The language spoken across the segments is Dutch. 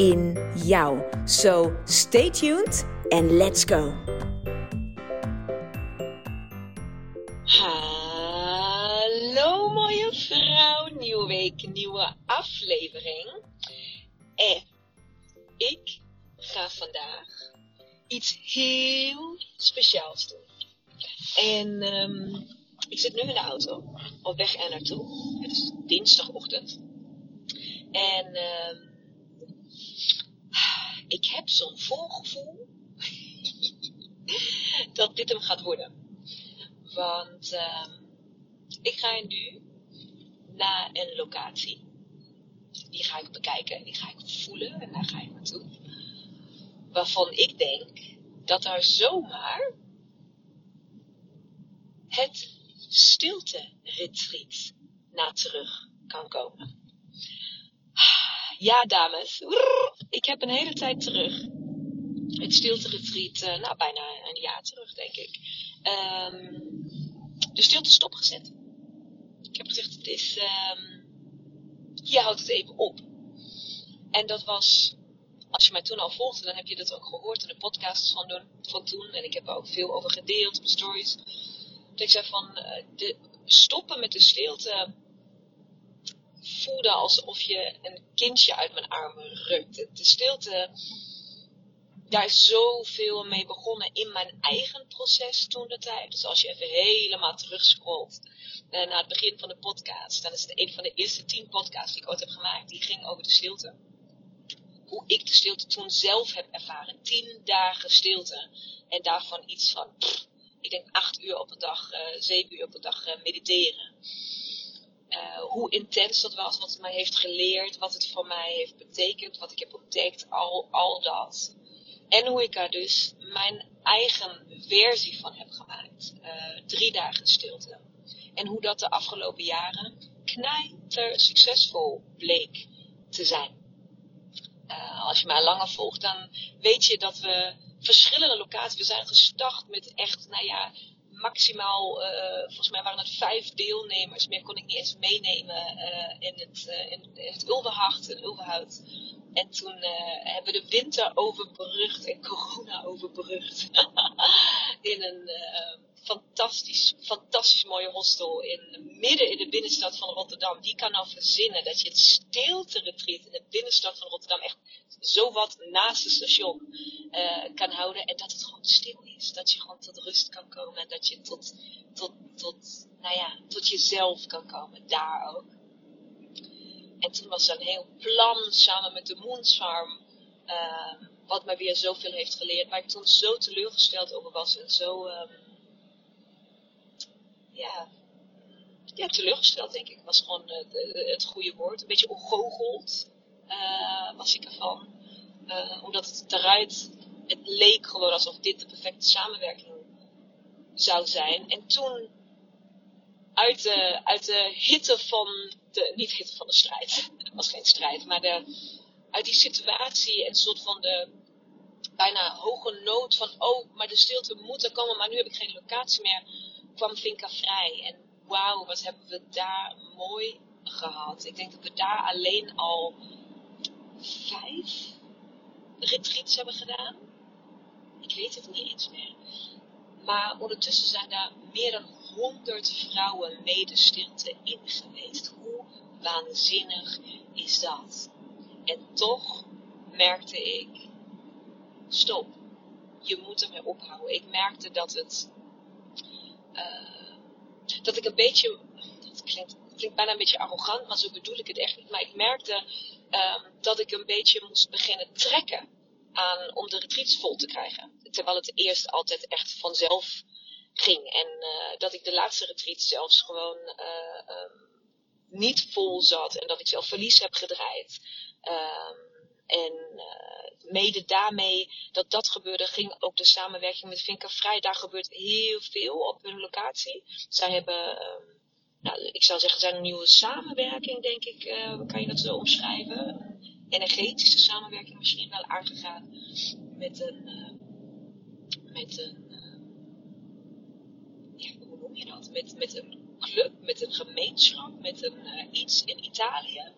in jou. So stay tuned and let's go. Hallo mooie vrouw, nieuwe week, nieuwe aflevering. En ik ga vandaag iets heel speciaals doen. En ehm, ik zit nu in de auto, op weg er naartoe. Het is dinsdagochtend. En ehm, ik heb zo'n voorgevoel dat dit hem gaat worden. Want ehm, ik ga nu naar een locatie. Die ga ik bekijken, die ga ik voelen en daar ga ik naartoe. Waarvan ik denk dat daar zomaar het stilte-retreat naar terug kan komen. Ja, dames, ik heb een hele tijd terug het stilte-retreat, uh, nou bijna een jaar terug, denk ik, um, de stilte stopgezet. Ik heb gezegd, het is, um, hier houdt het even op. En dat was, als je mij toen al volgde, dan heb je dat ook gehoord in de podcasts van, van toen. En ik heb er ook veel over gedeeld op stories. Dat ik zei van, uh, de, stoppen met de stilte voelde alsof je een kindje uit mijn armen rukte. De stilte, daar is zoveel mee begonnen in mijn eigen proces toen de tijd. Dus als je even helemaal terugscrollt uh, naar het begin van de podcast, dan is het een van de eerste tien podcasts die ik ooit heb gemaakt. Die ging over de stilte. Hoe ik de stilte toen zelf heb ervaren. Tien dagen stilte. En daarvan iets van, ik denk acht uur op de dag, uh, zeven uur op de dag uh, mediteren. Uh, hoe intens dat was, wat het mij heeft geleerd, wat het voor mij heeft betekend, wat ik heb ontdekt, al, al dat. En hoe ik daar dus mijn eigen versie van heb gemaakt. Uh, drie dagen stilte. En hoe dat de afgelopen jaren knijter succesvol bleek te zijn. Uh, als je mij langer volgt, dan weet je dat we verschillende locaties, we zijn gestart met echt, nou ja, maximaal, uh, volgens mij waren het vijf deelnemers, meer kon ik niet eens meenemen uh, in, het, uh, in, in het. En toen hebben we de winter overbrugd en corona overbrugd. in een fantastisch, fantastisch mooie hostel in, midden in de binnenstad van Rotterdam. Wie kan nou verzinnen dat je het stilte retreat in de binnenstad van Rotterdam echt zo wat naast het station uh, kan houden. En dat het gewoon stil is. Dat je gewoon tot rust kan komen. En dat je tot, tot, tot, nou ja, tot jezelf kan komen. Daar ook. En toen was er een heel plan samen met de Moons Farm. Uh, wat mij weer zoveel heeft geleerd. Waar ik toen zo teleurgesteld over was. En zo, um, ja, teleurgesteld denk ik. Was gewoon uh, het goede woord. Een beetje ongoocheld uh, was ik ervan. Uh, omdat het eruit, het leek gewoon alsof dit de perfecte samenwerking zou zijn. En toen, uit de, uit de hitte van de, niet hitte van de strijd, het was geen strijd, maar de, uit die situatie en soort van de bijna hoge nood van, oh, maar de stilte moet er komen, maar nu heb ik geen locatie meer, kwam Vinka vrij. En wauw, wat hebben we daar mooi gehad. Ik denk dat we daar alleen al vijf retreats hebben gedaan. Ik weet het niet eens meer. Maar ondertussen zijn daar meer dan honderd vrouwen mede stilte in geweest. Hoe waanzinnig is dat? En toch merkte ik, stop, je moet ermee ophouden. Ik merkte dat het, uh, dat ik een beetje, dat klinkt, bijna een beetje arrogant, maar zo bedoel ik het echt niet. Maar ik merkte uh, dat ik een beetje moest beginnen trekken aan, om de retreats vol te krijgen. Terwijl het eerst altijd echt vanzelf ging. En uh, dat ik de laatste retreat zelfs gewoon uh, um, niet vol zat. En dat ik zelf verlies heb gedraaid. Um, en mede daarmee dat dat gebeurde, ging ook de samenwerking met Vinkervrij. Daar gebeurt heel veel op hun locatie. Zij hebben, ehm, nou, ik zou zeggen, zijn een nieuwe samenwerking, denk ik, uh, kan je dat zo omschrijven. Energetische samenwerking misschien wel aangegaan met een, uh, met een, ja, hoe noem je dat? Met, met een club, met een gemeenschap, met een iets in Italië.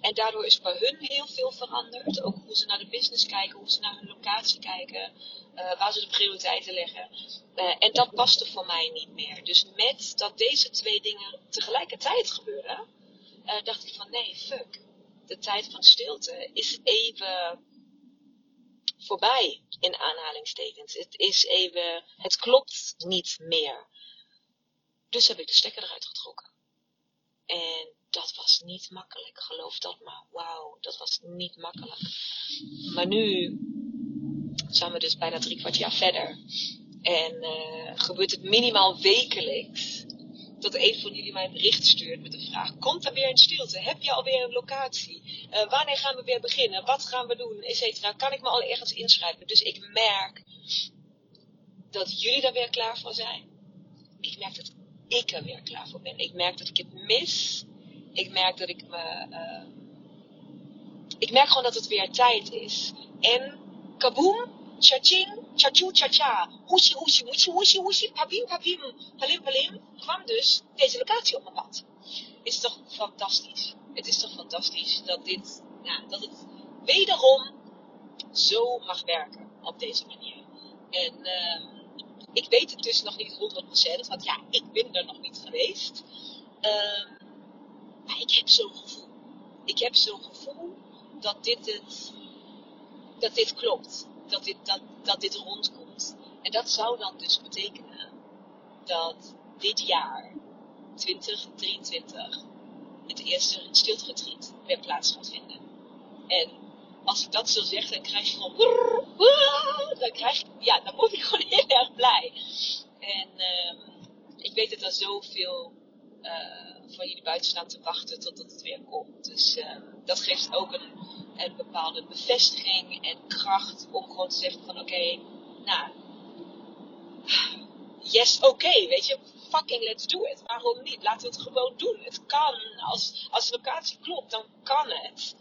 En daardoor is bij hun heel veel veranderd. Ook hoe ze naar de business kijken, hoe ze naar hun locatie kijken, uh, waar ze de prioriteiten leggen. Uh, en dat paste voor mij niet meer. Dus met dat deze twee dingen tegelijkertijd gebeuren, uh, dacht ik van nee, fuck. De tijd van stilte is even voorbij, in aanhalingstekens. Het is even, het klopt niet meer. Dus heb ik de stekker eruit getrokken. En dat was niet makkelijk. Geloof dat maar. Wauw, dat was niet makkelijk. Maar nu zijn we dus bijna drie kwart jaar verder. En uh, gebeurt het minimaal wekelijks dat een van jullie mij een bericht stuurt met de vraag: Komt er weer een stilte? Heb je alweer een locatie? Uh, wanneer gaan we weer beginnen? Wat gaan we doen? Etcetera. Kan ik me al ergens inschrijven? Dus ik merk dat jullie er weer klaar voor zijn. Ik merk dat ik er weer klaar voor ben. Ik merk dat ik het mis ik merk dat ik me. Uh, ik merk gewoon dat het weer tijd is. En kaboom, cha-ching, cha-choo, cha-cha, hoesie, hoesie, hoesie, hoesie, hoesie, pabim, pabim, palim, palim, kwam dus deze locatie op mijn pad. Is toch fantastisch? Het is toch fantastisch dat dit, ja, dat het wederom zo mag werken op deze manier. En uh, ik weet het dus nog niet 100%, want ja, ik ben er nog niet geweest. Uh, maar ik heb zo'n gevoel. Ik heb zo'n gevoel dat dit het, dat dit klopt. Dat dit, dat, dat dit rondkomt. En dat zou dan dus betekenen dat dit jaar, 2023, het eerste stilteretreat weer plaats gaat vinden. En als ik dat zo zeg, dan krijg je gewoon, dan krijg ja, dan word ik gewoon heel erg blij. En uh, ik weet dat er zoveel uh, van jullie buiten staan te wachten totdat het weer komt. Dus uh, dat geeft ook een, een, bepaalde bevestiging en kracht om gewoon te zeggen van oké, nou, yes, oké, weet je, fucking let's do it. Waarom niet? Laten we het gewoon doen. Het kan. Als, als de locatie klopt, dan kan het.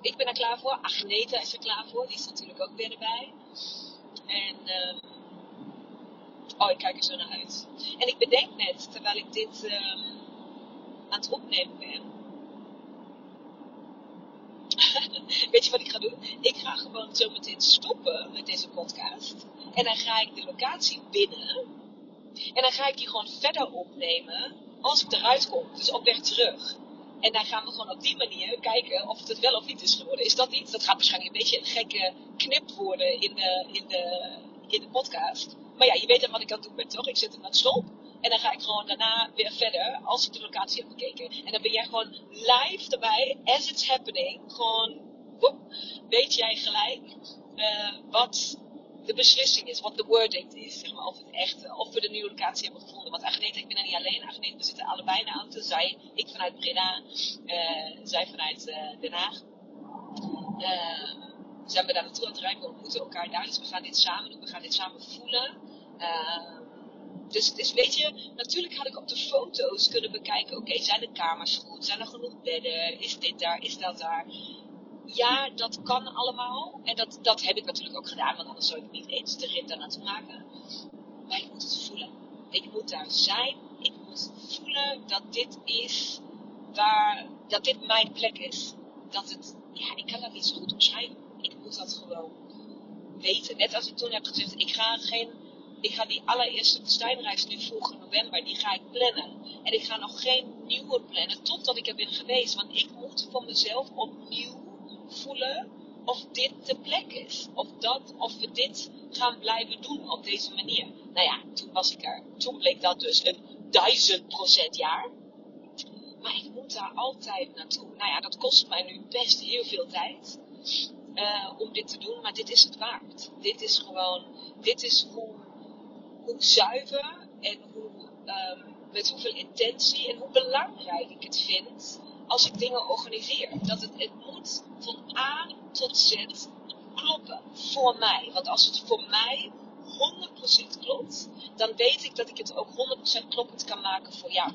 Ik ben er klaar voor. Agneta is er klaar voor. Die is natuurlijk ook weer erbij. En uh, oh, ik kijk er zo naar uit. En ik bedenk net, terwijl ik dit um, aan het opnemen ben. Weet je wat ik ga doen? Ik ga gewoon zo meteen stoppen met deze podcast. En dan ga ik de locatie binnen. En dan ga ik die gewoon verder opnemen als ik eruit kom. Dus op weg terug. En dan gaan we gewoon op die manier kijken of het het wel of niet is geworden. Is dat iets? Dat gaat waarschijnlijk een beetje een gekke knip worden in de, in de, in de podcast. Maar ja, je weet dan wat ik aan het doen ben, toch? Ik zet hem aan stop. En dan ga ik gewoon daarna weer verder als ik de locatie heb bekeken. En dan ben jij gewoon live erbij, as it's happening. Gewoon, woep, weet jij gelijk uh, wat de beslissing is, wat de wording is. Of, het echt, of we de nieuwe locatie hebben gevonden. Want Agneta, ik ben er niet alleen. Agneta, we zitten allebei in de auto. Zij, ik vanuit Breda, uh, zij vanuit uh, Den Haag. zijn we daar naartoe aan het rijden. We ontmoeten elkaar daar. Dus we gaan dit samen doen. We gaan dit samen voelen. Dus, dus weet je, natuurlijk had ik op de foto's kunnen bekijken, oké, zijn de kamers goed? Zijn er genoeg bedden? Is dit daar? Is dat daar? Ja, dat kan allemaal. En dat, dat heb ik natuurlijk ook gedaan, want anders zou ik niet eens de rit daar naartoe maken. Maar ik moet het voelen. Ik moet daar zijn. Ik moet voelen dat dit is waar, dat dit mijn plek is. Dat het, ja, ik kan dat niet zo goed omschrijven. Ik moet dat gewoon weten. Net als ik toen heb gezegd, ik ga geen ik ga die allereerste woestijnreis nu in november, die ga ik plannen. En ik ga nog geen nieuwe plannen totdat ik er ben geweest. Want ik moet voor mezelf opnieuw voelen of dit de plek is. Of, dat, of we dit gaan blijven doen op deze manier. Nou ja, toen was ik er. Toen bleek dat dus een duizend procent jaar. Maar ik moet daar altijd naartoe. Nou ja, dat kost mij nu best heel veel tijd. Uh, om dit te doen, maar dit is het waard. Dit is gewoon, dit is hoe hoe zuiver en um, met hoeveel intentie en hoe belangrijk ik het vind als ik dingen organiseer. Dat het, het moet van A tot Z kloppen voor mij. Want als het voor mij 100% klopt, dan weet ik dat ik het ook 100% kloppend kan maken voor jou.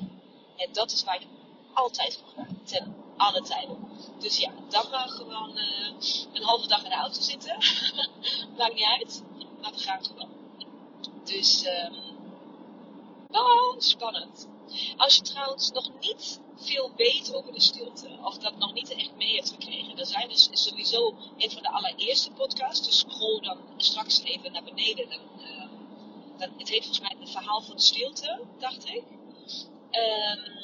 En dat is waar ik altijd voor ga. Ten alle tijden. Dus ja, dan maar gewoon uh, een halve dag in de auto zitten. Maakt niet uit. Maar we gaan gewoon. Dus, um, oh, spannend. Als je trouwens nog niet veel weet over de stilte, of dat nog niet echt mee hebt gekregen, dan zijn dus sowieso een van de allereerste podcasts. Dus scroll dan straks even naar beneden. Dan, dan, het heet volgens mij het verhaal van de stilte, dacht ik. Um,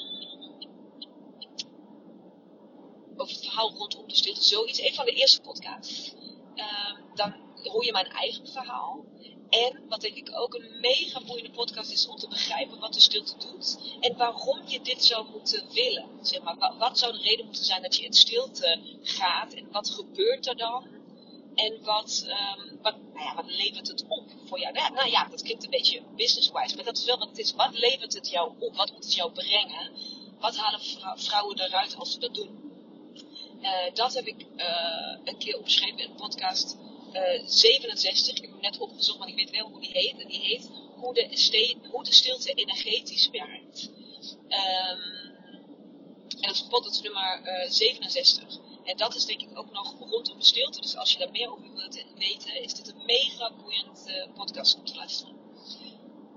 over het verhaal rondom de stilte, zoiets. Een van de eerste podcasts. Um, dan hoor je mijn eigen verhaal. En wat denk ik ook een mega boeiende podcast is om te begrijpen wat de stilte doet. En waarom je dit zou moeten willen. Zeg maar, wat zou de reden moeten zijn dat je in stilte gaat? En wat gebeurt er dan? En wat, um, wat, nou ja, wat levert het op voor jou? Nou, nou ja, dat klinkt een beetje business-wise, maar dat is wel wat het is. Wat levert het jou op? Wat moet het jou brengen? Wat halen vrouwen eruit als ze dat doen? Uh, dat heb ik uh, een keer opgeschreven in een podcast 67. Ik heb hem net opgezocht, maar ik weet wel hoe die heet. En die heet Hoe de, de stilte energetisch werkt. Um, en dat is podcast nummer uh, 67. En dat is denk ik ook nog rondom de stilte. Dus als je daar meer over wilt weten, is dit een mega boeiend uh, podcast om te luisteren.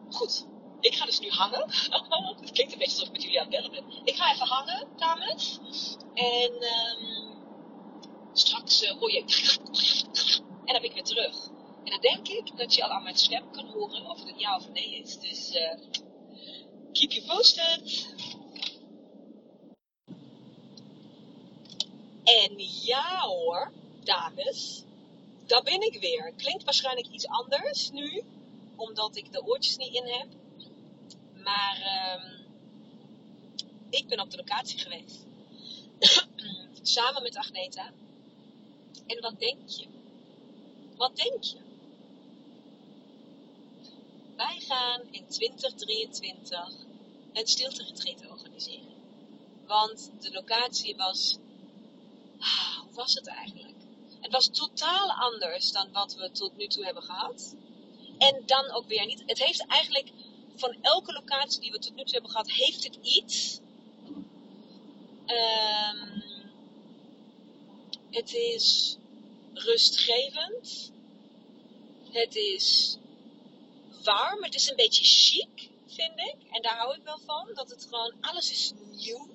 Goed, ik ga dus nu hangen. het klinkt een beetje alsof ik met jullie aan het bellen ben. Ik ga even hangen, dames. En um, straks uh, hoor je en dan ben ik weer terug. En dan denk ik dat je al aan mijn stem kan horen of het een ja of nee is. Dus uh, keep you posted. En ja hoor, dames, daar ben ik weer. Klinkt waarschijnlijk iets anders nu, omdat ik de oortjes niet in heb. Maar uh, ik ben op de locatie geweest. Samen met Agneta. En wat denk je? Wat denk je? Wij gaan in 2023 een stilte organiseren. Want de locatie was. Ah, hoe was het eigenlijk? Het was totaal anders dan wat we tot nu toe hebben gehad. En dan ook weer niet. Het heeft eigenlijk van elke locatie die we tot nu toe hebben gehad, heeft het iets. Um, het is rustgevend. Het is warm. Het is een beetje chic, vind ik. En daar hou ik wel van. Dat het gewoon, alles is nieuw.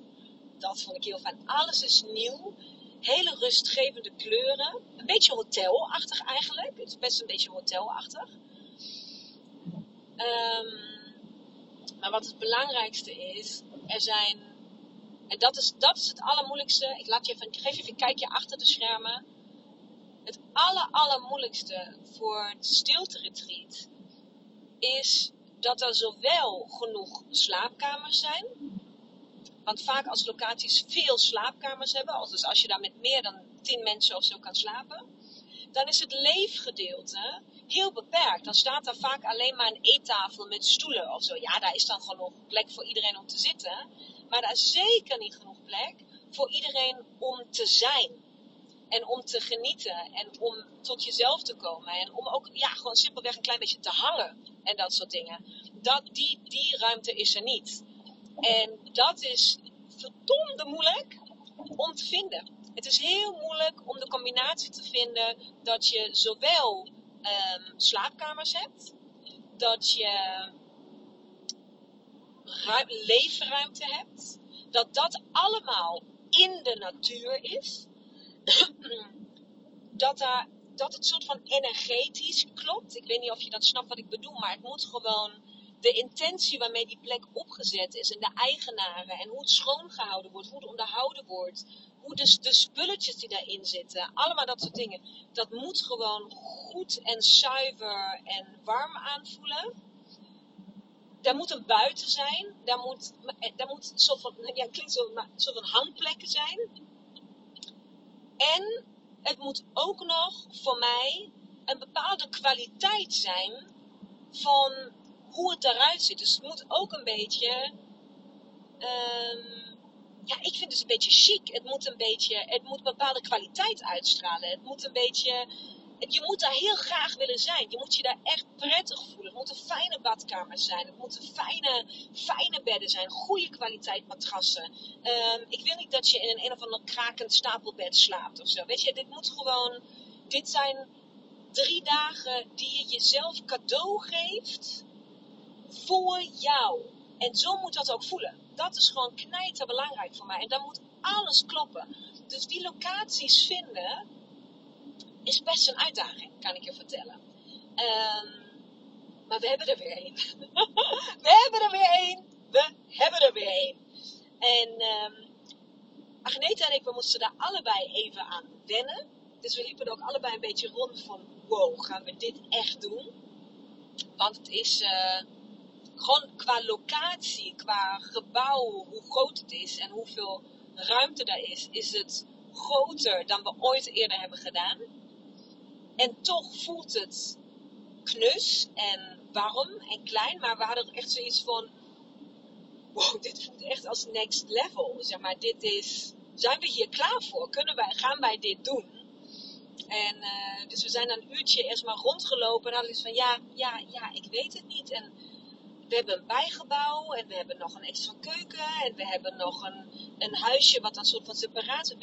Dat vond ik heel fijn. Alles is nieuw. Hele rustgevende kleuren. Een beetje hotelachtig eigenlijk. Het is best een beetje hotelachtig. Um, maar wat het belangrijkste is, er zijn, en dat is, dat is het allermoeilijkste. Ik, laat je even, geef je even een kijkje achter de schermen het aller, allermoeilijkste voor het stilte retreat is dat er zowel genoeg slaapkamers zijn. Want vaak als locaties veel slaapkamers hebben, dus als je daar met meer dan 10 mensen of zo kan slapen, dan is het leefgedeelte heel beperkt. Dan staat daar vaak alleen maar een eettafel met stoelen of zo. Ja, daar is dan genoeg plek voor iedereen om te zitten. Maar daar is zeker niet genoeg plek voor iedereen om te zijn. En om te genieten en om tot jezelf te komen. En om ook ja, gewoon simpelweg een klein beetje te hangen en dat soort dingen. Dat, die, die ruimte is er niet. En dat is verdomde moeilijk om te vinden. Het is heel moeilijk om de combinatie te vinden dat je zowel um, slaapkamers hebt, dat je leefruimte hebt, dat dat allemaal in de natuur is. dat, daar, dat het soort van energetisch klopt. Ik weet niet of je dat snapt wat ik bedoel, maar het moet gewoon de intentie waarmee die plek opgezet is en de eigenaren en hoe het schoongehouden wordt, hoe het onderhouden wordt, hoe de, de spulletjes die daarin zitten, allemaal dat soort dingen. Dat moet gewoon goed en zuiver en warm aanvoelen. Daar moet een buiten zijn, daar moet, daar moet soort van, ja, klinkt zo, maar soort van hangplekken zijn en het moet ook nog voor mij een bepaalde kwaliteit zijn van hoe het eruit ziet. Dus het moet ook een beetje. Um, ja, ik vind het een beetje chic. Het moet een beetje. Het moet een bepaalde kwaliteit uitstralen. Het moet een beetje. Je moet daar heel graag willen zijn. Je moet je daar echt prettig voelen. Het moeten fijne badkamers zijn. Het moeten fijne, fijne bedden zijn. Goede kwaliteit matrassen. Ehm, ik wil niet dat je in een, een of ander krakend stapelbed slaapt of zo. Weet je, dit moet gewoon. Dit zijn drie dagen die je jezelf cadeau geeft voor jou. En zo moet dat ook voelen. Dat is gewoon knijter belangrijk voor mij. En dan moet alles kloppen. Dus die locaties vinden is best een uitdaging, kan ik je vertellen. Um, maar we hebben er weer één. we hebben er weer één. We hebben er weer één. En um, Agneta en ik, we moesten daar allebei even aan wennen. Dus we liepen er ook allebei een beetje rond van, wow, gaan we dit echt doen? Want het is uh, gewoon qua locatie, qua gebouw, hoe groot het is en hoeveel ruimte daar is, is het groter dan we ooit eerder hebben gedaan. En toch voelt het knus en warm en klein. Maar we hadden echt zoiets van: wow, dit voelt echt als next level. Zeg maar, dit is. Zijn we hier klaar voor? Kunnen wij, gaan wij dit doen? En uh, dus we zijn een uurtje eerst maar rondgelopen. En hadden we van: ja, ja, ja, ik weet het niet. En we hebben een bijgebouw en we hebben nog een extra keuken en we hebben nog een, een huisje wat dan soort van separaat.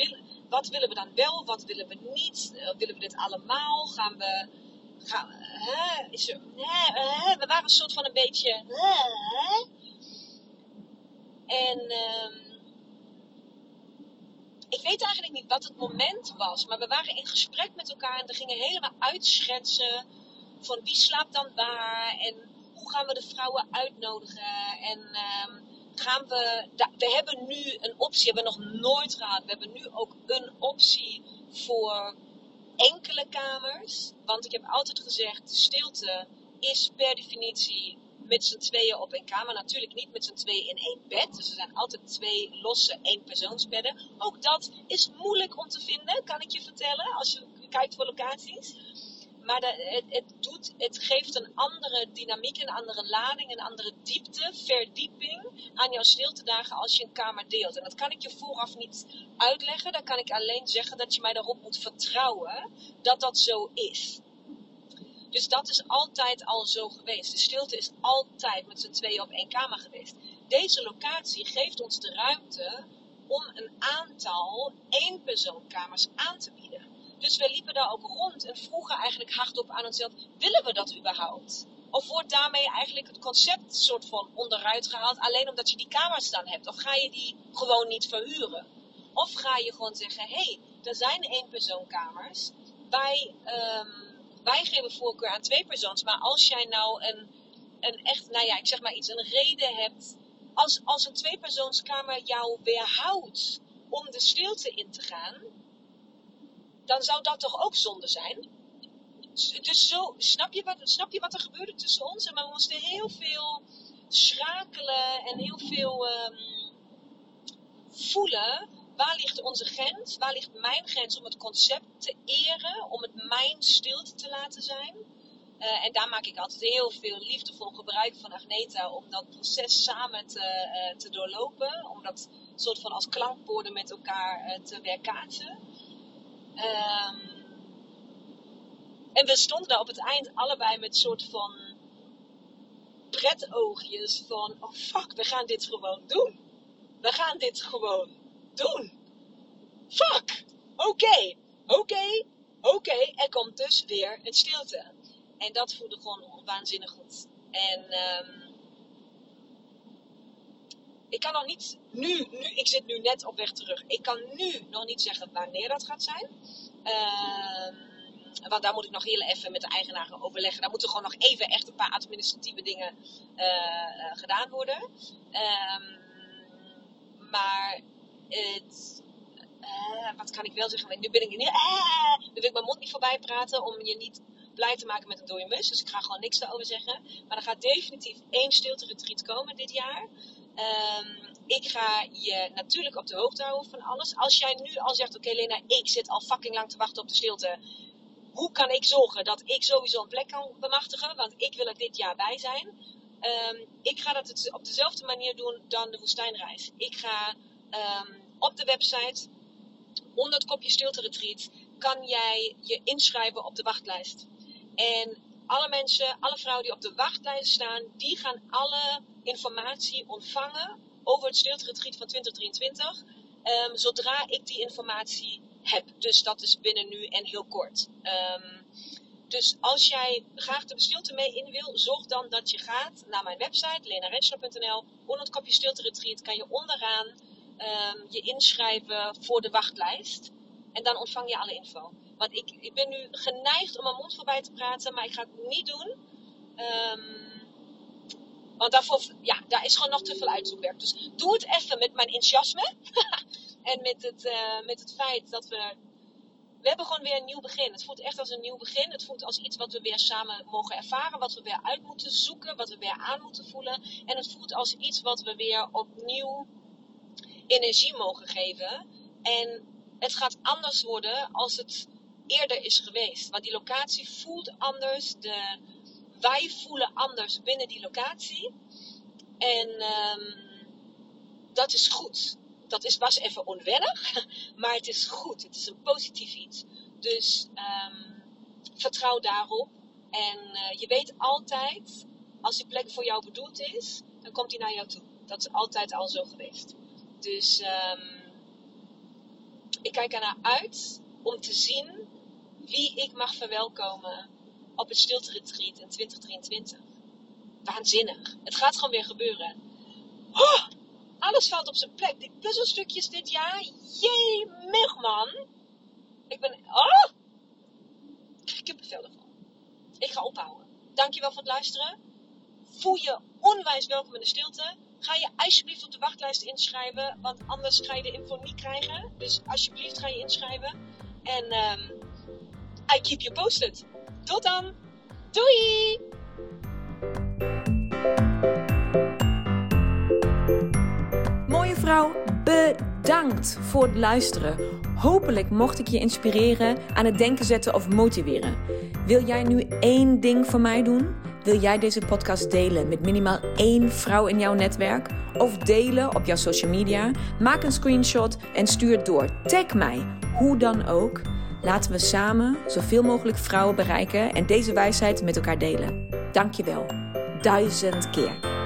Wat willen we dan wel, wat willen we niet? Uh, willen we dit allemaal? Gaan we. Gaan, hè? We waren een soort van een beetje. Hè? En. Um, ik weet eigenlijk niet wat het moment was, maar we waren in gesprek met elkaar en we gingen helemaal uitschetsen van wie slaapt dan waar en gaan we de vrouwen uitnodigen en um, gaan we, we hebben nu een optie, hebben we nog nooit gehad. We hebben nu ook een optie voor enkele kamers. Want ik heb altijd gezegd, stilte is per definitie met z'n tweeën op één kamer. Natuurlijk niet met z'n tweeën in één bed. Dus er zijn altijd twee losse eenpersoonsbedden. Ook dat is moeilijk om te vinden, kan ik je vertellen, als je kijkt voor locaties. Maar het, het, doet, het geeft een andere dynamiek, een andere lading, een andere diepte, verdieping aan jouw stiltedagen als je een kamer deelt. En dat kan ik je vooraf niet uitleggen. Dan kan ik alleen zeggen dat je mij daarop moet vertrouwen dat dat zo is. Dus dat is altijd al zo geweest. De stilte is altijd met z'n tweeën op één kamer geweest. Deze locatie geeft ons de ruimte om een aantal eenpersoonkamers aan te bieden. Dus we liepen daar ook rond en vroegen eigenlijk hardop aan onszelf: willen we dat überhaupt? Of wordt daarmee eigenlijk het concept soort van onderuit gehaald, alleen omdat je die kamers dan hebt? Of ga je die gewoon niet verhuren? Of ga je gewoon zeggen: hé, hey, er zijn eenpersoonkamers. Wij, um, wij geven voorkeur aan twee persoons. Maar als jij nou een, een echt, nou ja, ik zeg maar iets, een reden hebt. Als, als een tweepersoonskamer jou weerhoudt om de stilte in te gaan, dan zou dat toch ook zonde zijn? Dus zo, snap je wat, snap je wat er gebeurde tussen ons? En we moesten heel veel schakelen en heel veel um, voelen. Waar ligt onze grens? Waar ligt mijn grens om het concept te eren? Om het mijn stilte te laten zijn? Uh, en daar maak ik altijd heel veel liefdevol gebruik van Agneta om dat proces samen te, uh, te doorlopen. Om dat soort van als klankborden met elkaar uh, te weerkaatsen. Um, en we stonden daar op het eind allebei met soort van pretoogjes van, oh fuck, we gaan dit gewoon doen. We gaan dit gewoon doen. Fuck, oké, oké, oké. Okay. Er komt dus weer een stilte. En dat voelde gewoon waanzinnig goed. En um, ik kan nog niet nu, nu, ik zit nu net op weg terug. Ik kan nu nog niet zeggen wanneer dat gaat zijn. Uh, want daar moet ik nog heel even met de eigenaar overleggen. Daar moeten gewoon nog even echt een paar administratieve dingen uh, uh, gedaan worden. Um, maar het, uh, wat kan ik wel zeggen? Nu ben ik niet. nu wil ik mijn mond niet voorbij praten om je niet blij te maken met een dode. Dus ik ga gewoon niks daarover zeggen. Maar er gaat definitief één stilte retreat komen dit jaar. Um, ik ga je natuurlijk op de hoogte houden van alles. Als jij nu al zegt, oké Lena, ik zit al fucking lang te wachten op de stilte. Hoe kan ik zorgen dat ik sowieso een plek kan bemachtigen? Want ik wil er dit jaar bij zijn. Um, ik ga dat op dezelfde manier doen dan de woestijnreis. Ik ga um, op de website onder het kopje stilte retreat kan jij je inschrijven op de wachtlijst. En alle mensen, alle vrouwen die op de wachtlijst staan, die gaan alle informatie ontvangen over het stilteretreat van 2023. Ehm, zodra ik die informatie heb. Dus dat is binnen nu en heel kort. Ehm, dus als jij graag de stilte mee in wil, zorg dan dat je gaat naar mijn website, lenarensla.nl. Onder het kopje stilte retreat kan je onderaan ehm, je inschrijven voor de wachtlijst. En dan ontvang je alle info. Want ik, ik ben nu geneigd om mijn mond voorbij te praten, maar ik ga het niet doen. Um, want daarvoor, ja, daar is gewoon nog te veel uitzoekwerk. Dus doe het even met mijn enthousiasme. en met het, uh, met het feit dat we. We hebben gewoon weer een nieuw begin. Het voelt echt als een nieuw begin. Het voelt als iets wat we weer samen mogen ervaren. Wat we weer uit moeten zoeken. Wat we weer aan moeten voelen. En het voelt als iets wat we weer opnieuw energie mogen geven. En het gaat anders worden als het eerder is geweest. Want die locatie voelt anders. De, wij voelen anders binnen die locatie. En um, dat is goed. Dat is, was even onwennig, maar het is goed. Het is een positief iets. Dus um, vertrouw daarop. En uh, je weet altijd, als die plek voor jou bedoeld is, dan komt die naar jou toe. Dat is altijd al zo geweest. Dus um, ik kijk ernaar uit om te zien wie ik mag verwelkomen op het stilte retreat in 2023. Waanzinnig. Het gaat gewoon weer gebeuren. Oh, alles valt op zijn plek. Die puzzelstukjes dit jaar. Jee, man. Ik ben... Oh! Ik heb er veel van. Ik ga ophouden. Dankjewel voor het luisteren. Voel je onwijs welkom in de stilte. Ga je alsjeblieft op de wachtlijst inschrijven. Want anders ga je de info niet krijgen. Dus alsjeblieft ga je inschrijven. En um, I keep you posted. Tot dan. Doei! Mooie vrouw, bedankt voor het luisteren. Hopelijk mocht ik je inspireren, aan het denken zetten of motiveren. Wil jij nu één ding voor mij doen? Wil jij deze podcast delen met minimaal één vrouw in jouw netwerk? Of delen op jouw social media? Maak een screenshot en stuur het door. Tag mij, hoe dan ook. Laten we samen zoveel mogelijk vrouwen bereiken en deze wijsheid met elkaar delen. Dankjewel. Duizend keer.